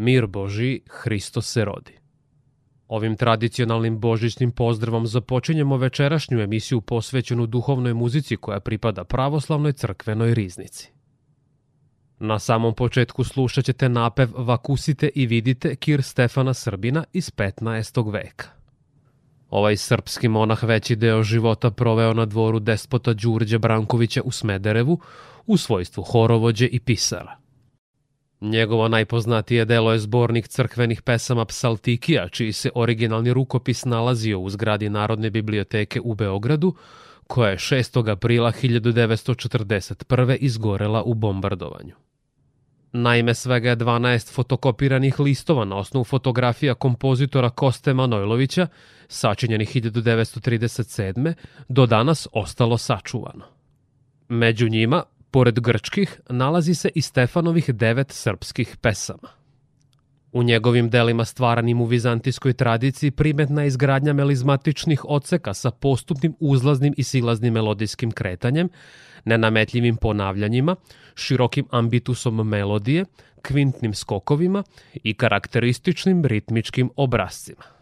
Mir Boži, Hristo se rodi. Ovim tradicionalnim božićnim pozdravom započinjemo večerašnju emisiju posvećenu duhovnoj muzici koja pripada pravoslavnoj crkvenoj riznici. Na samom početku slušat ćete napev Vakusite i vidite Kir Stefana Srbina iz 15. veka. Ovaj srpski monah veći deo života proveo na dvoru despota Đurđa Brankovića u Smederevu u svojstvu horovođe i pisara. Njegovo najpoznatije delo je zbornik crkvenih pesama Psaltikija, čiji se originalni rukopis nalazio u zgradi Narodne biblioteke u Beogradu, koja je 6. aprila 1941. izgorela u bombardovanju. Naime, svega je 12 fotokopiranih listova na osnovu fotografija kompozitora Koste Manojlovića, sačinjenih 1937. do danas ostalo sačuvano. Među njima Pored grčkih nalazi se i Stefanovih devet srpskih pesama. U njegovim delima stvaranim u vizantijskoj tradiciji primetna je izgradnja melizmatičnih oceka sa postupnim uzlaznim i silaznim melodijskim kretanjem, nenametljivim ponavljanjima, širokim ambitusom melodije, kvintnim skokovima i karakterističnim ritmičkim obrazcima.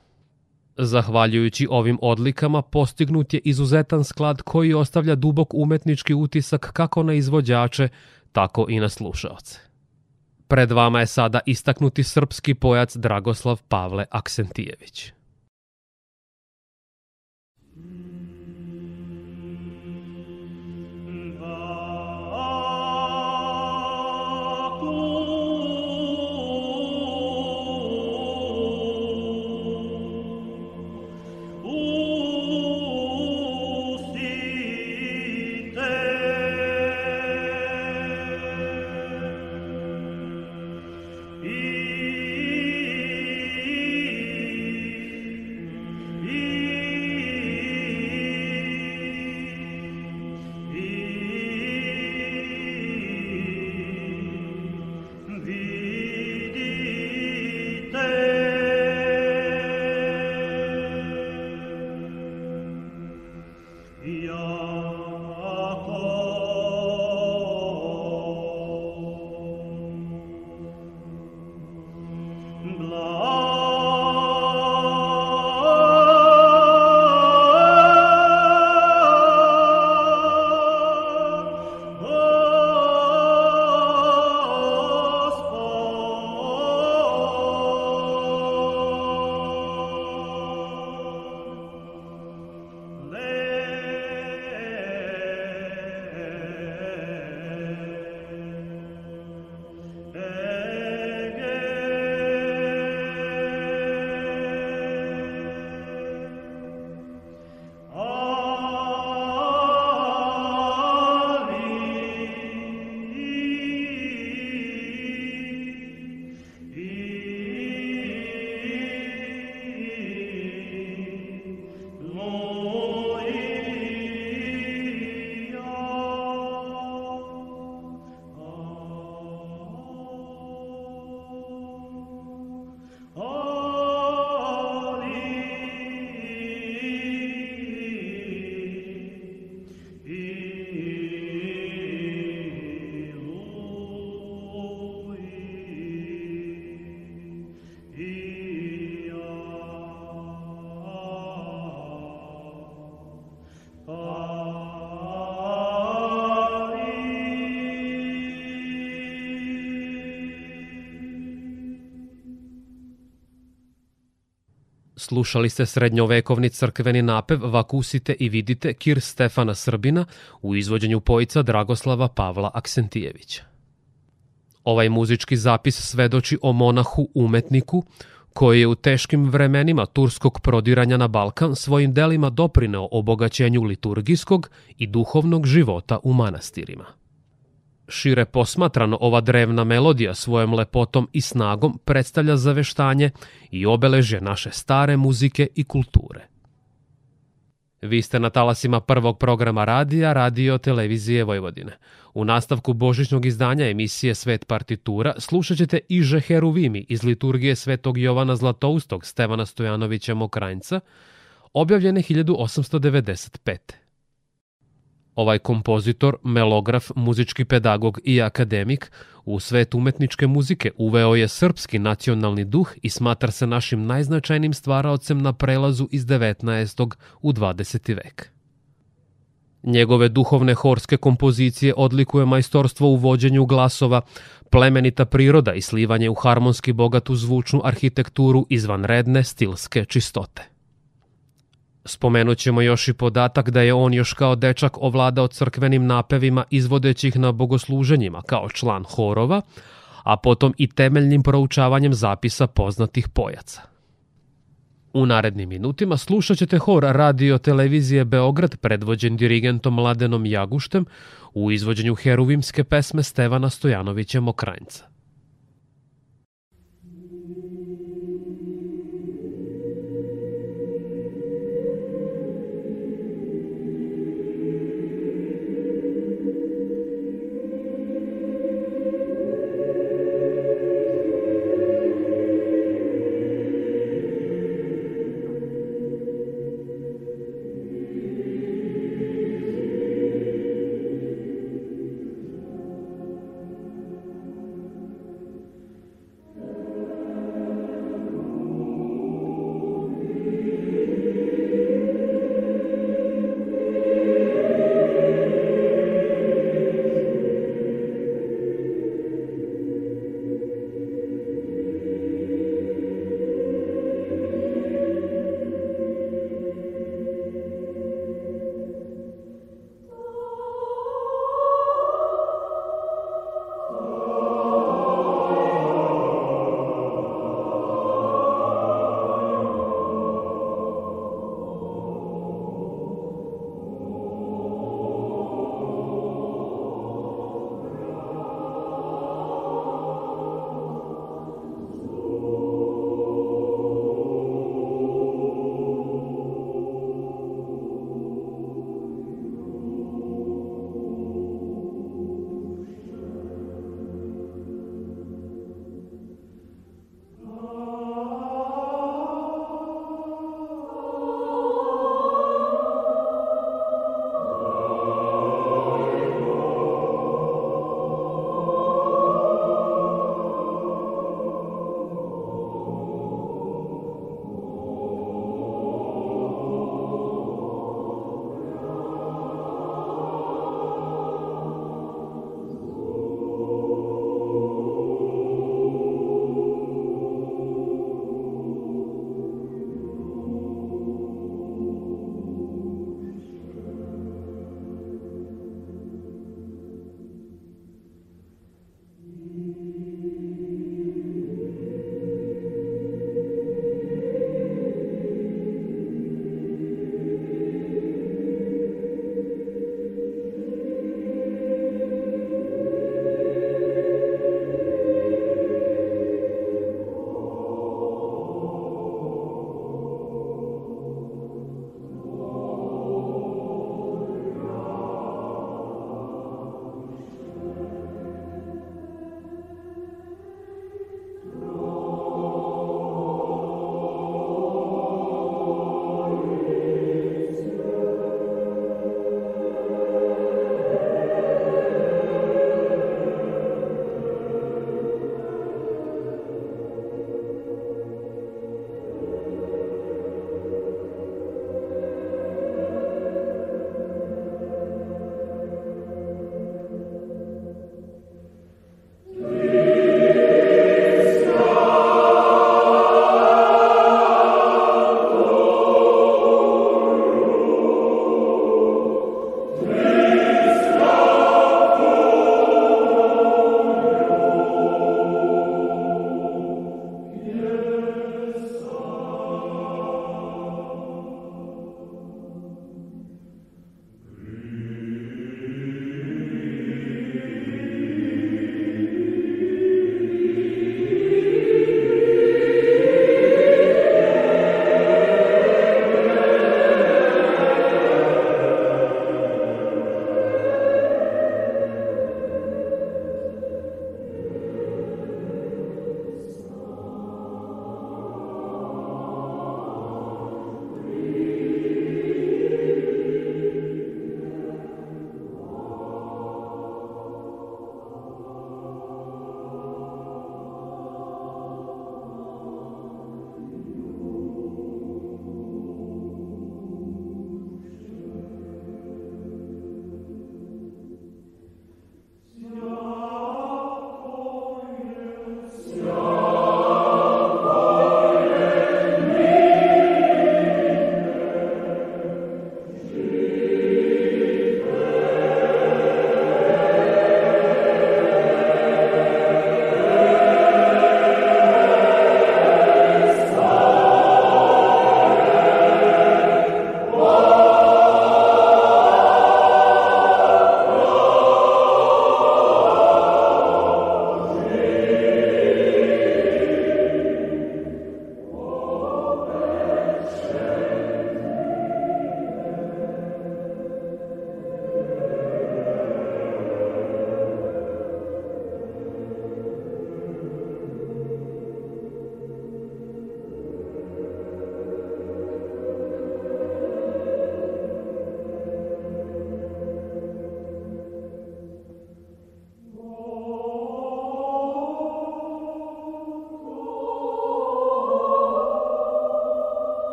Zahvaljujući ovim odlikama postignut je izuzetan sklad koji ostavlja dubok umetnički utisak kako na izvođače, tako i na slušaoce. Pred vama je sada istaknuti srpski pojac Dragoslav Pavle Aksentijević. Slušali ste srednjovekovni crkveni napev Vakusite i vidite Kir Stefana Srbina u izvođenju pojica Dragoslava Pavla Aksentijevića. Ovaj muzički zapis svedoči o monahu umetniku koji je u teškim vremenima turskog prodiranja na Balkan svojim delima doprineo obogaćenju liturgijskog i duhovnog života u manastirima. Šire posmatrano, ova drevna melodija svojom lepotom i snagom predstavlja zaveštanje i obeležje naše stare muzike i kulture. Vi ste na talasima prvog programa radija Radio Televizije Vojvodine. U nastavku božićnog izdanja emisije Svet partitura slušat ćete Iže Heruvimi iz liturgije Svetog Jovana Zlatoustog Stevana Stojanovića Mokranjca, objavljene 1895. Ovaj kompozitor, melograf, muzički pedagog i akademik u svet umetničke muzike uveo je srpski nacionalni duh i smatra se našim najznačajnim stvaraocem na prelazu iz 19. u 20. vek. Njegove duhovne horske kompozicije odlikuje majstorstvo u vođenju glasova, plemenita priroda i slivanje u harmonski bogatu zvučnu arhitekturu izvanredne stilske čistote. Spomenut ćemo još i podatak da je on još kao dečak ovladao crkvenim napevima izvodećih na bogosluženjima kao član horova, a potom i temeljnim proučavanjem zapisa poznatih pojaca. U narednim minutima slušat ćete hor radio televizije Beograd predvođen dirigentom Mladenom Jaguštem u izvođenju heruvimske pesme Stevana Stojanovića Mokranjca.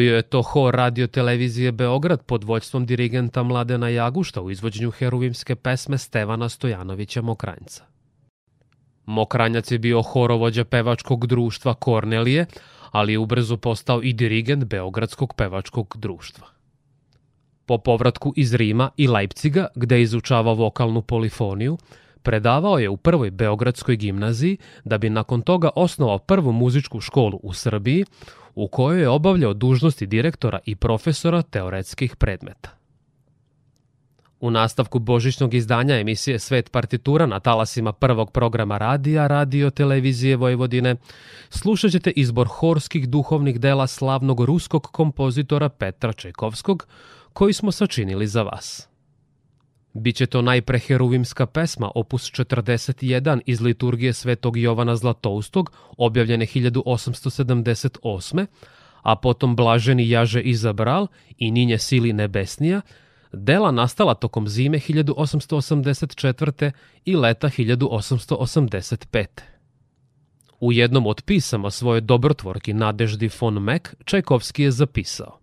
bio je to hor radio televizije Beograd pod vođstvom dirigenta Mladena Jagušta u izvođenju heruvimske pesme Stevana Stojanovića Mokranjca. Mokranjac je bio horovođa pevačkog društva Kornelije, ali je ubrzo postao i dirigent Beogradskog pevačkog društva. Po povratku iz Rima i Leipciga, gde je izučavao vokalnu polifoniju, Predavao je u prvoj Beogradskoj gimnaziji da bi nakon toga osnovao prvu muzičku školu u Srbiji u kojoj je obavljao dužnosti direktora i profesora teoretskih predmeta. U nastavku božićnog izdanja emisije Svet partitura na talasima prvog programa radija Radio Televizije Vojvodine slušat ćete izbor horskih duhovnih dela slavnog ruskog kompozitora Petra Čajkovskog koji smo sačinili za vas. Biće to najpre heruvimska pesma opus 41 iz liturgije Svetog Jovana Zlatoustog, objavljene 1878 a potom Blaženi jaže izabral i Ninje sili nebesnija, dela nastala tokom zime 1884. i leta 1885. U jednom od pisama svoje dobrotvorki Nadeždi von Meck Čajkovski je zapisao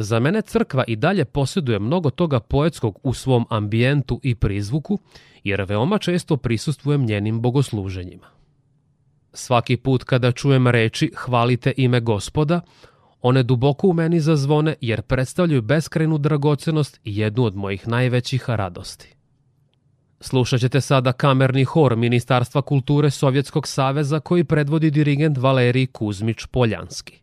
Za mene crkva i dalje posjeduje mnogo toga poetskog u svom ambijentu i prizvuku, jer veoma često prisustvujem njenim bogosluženjima. Svaki put kada čujem reči hvalite ime gospoda, one duboko u meni zazvone jer predstavljaju beskrenu dragocenost i jednu od mojih najvećih radosti. Slušat ćete sada kamerni hor Ministarstva kulture Sovjetskog saveza koji predvodi dirigent Valerij Kuzmić Poljanski.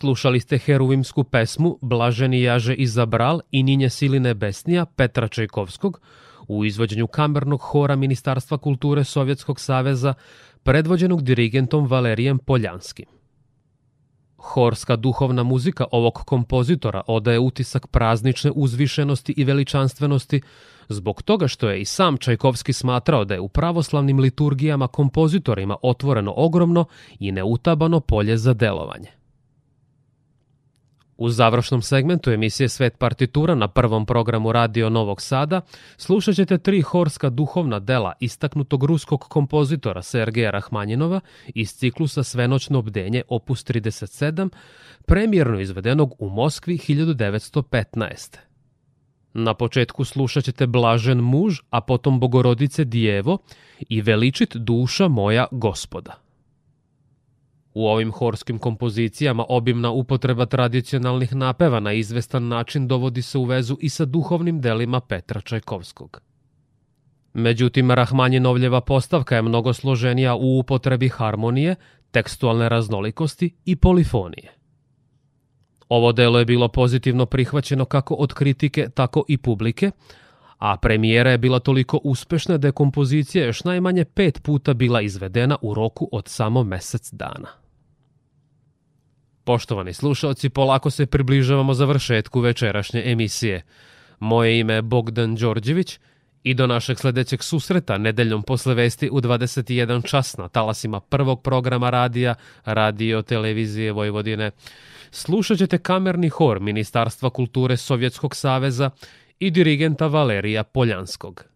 Slušali ste heruvimsku pesmu Blaženi jaže izabral i Ninje sili nebesnija Petra Čajkovskog u izvođenju kamernog hora Ministarstva kulture Sovjetskog saveza predvođenog dirigentom Valerijem Poljanskim. Horska duhovna muzika ovog kompozitora odaje utisak praznične uzvišenosti i veličanstvenosti zbog toga što je i sam Čajkovski smatrao da je u pravoslavnim liturgijama kompozitorima otvoreno ogromno i neutabano polje za delovanje. U završnom segmentu emisije Svet partitura na prvom programu Radio Novog Sada slušat ćete tri horska duhovna dela istaknutog ruskog kompozitora Sergeja Rahmanjinova iz ciklusa Svenoćno obdenje opus 37, premjerno izvedenog u Moskvi 1915. Na početku slušat ćete Blažen muž, a potom Bogorodice Dijevo i Veličit duša moja gospoda. U ovim horskim kompozicijama obimna upotreba tradicionalnih napeva na izvestan način dovodi se u vezu i sa duhovnim delima Petra Čajkovskog. Međutim, Rahmanjinovljeva postavka je mnogo složenija u upotrebi harmonije, tekstualne raznolikosti i polifonije. Ovo delo je bilo pozitivno prihvaćeno kako od kritike, tako i publike, a premijera je bila toliko uspešna da je kompozicija još najmanje pet puta bila izvedena u roku od samo mesec dana. Poštovani slušalci, polako se približavamo završetku večerašnje emisije. Moje ime je Bogdan Đorđević i do našeg sledećeg susreta nedeljom posle vesti u 21 čas na talasima prvog programa radija Radio Televizije Vojvodine. Slušat ćete kamerni hor Ministarstva kulture Sovjetskog saveza i dirigenta Valerija Poljanskog.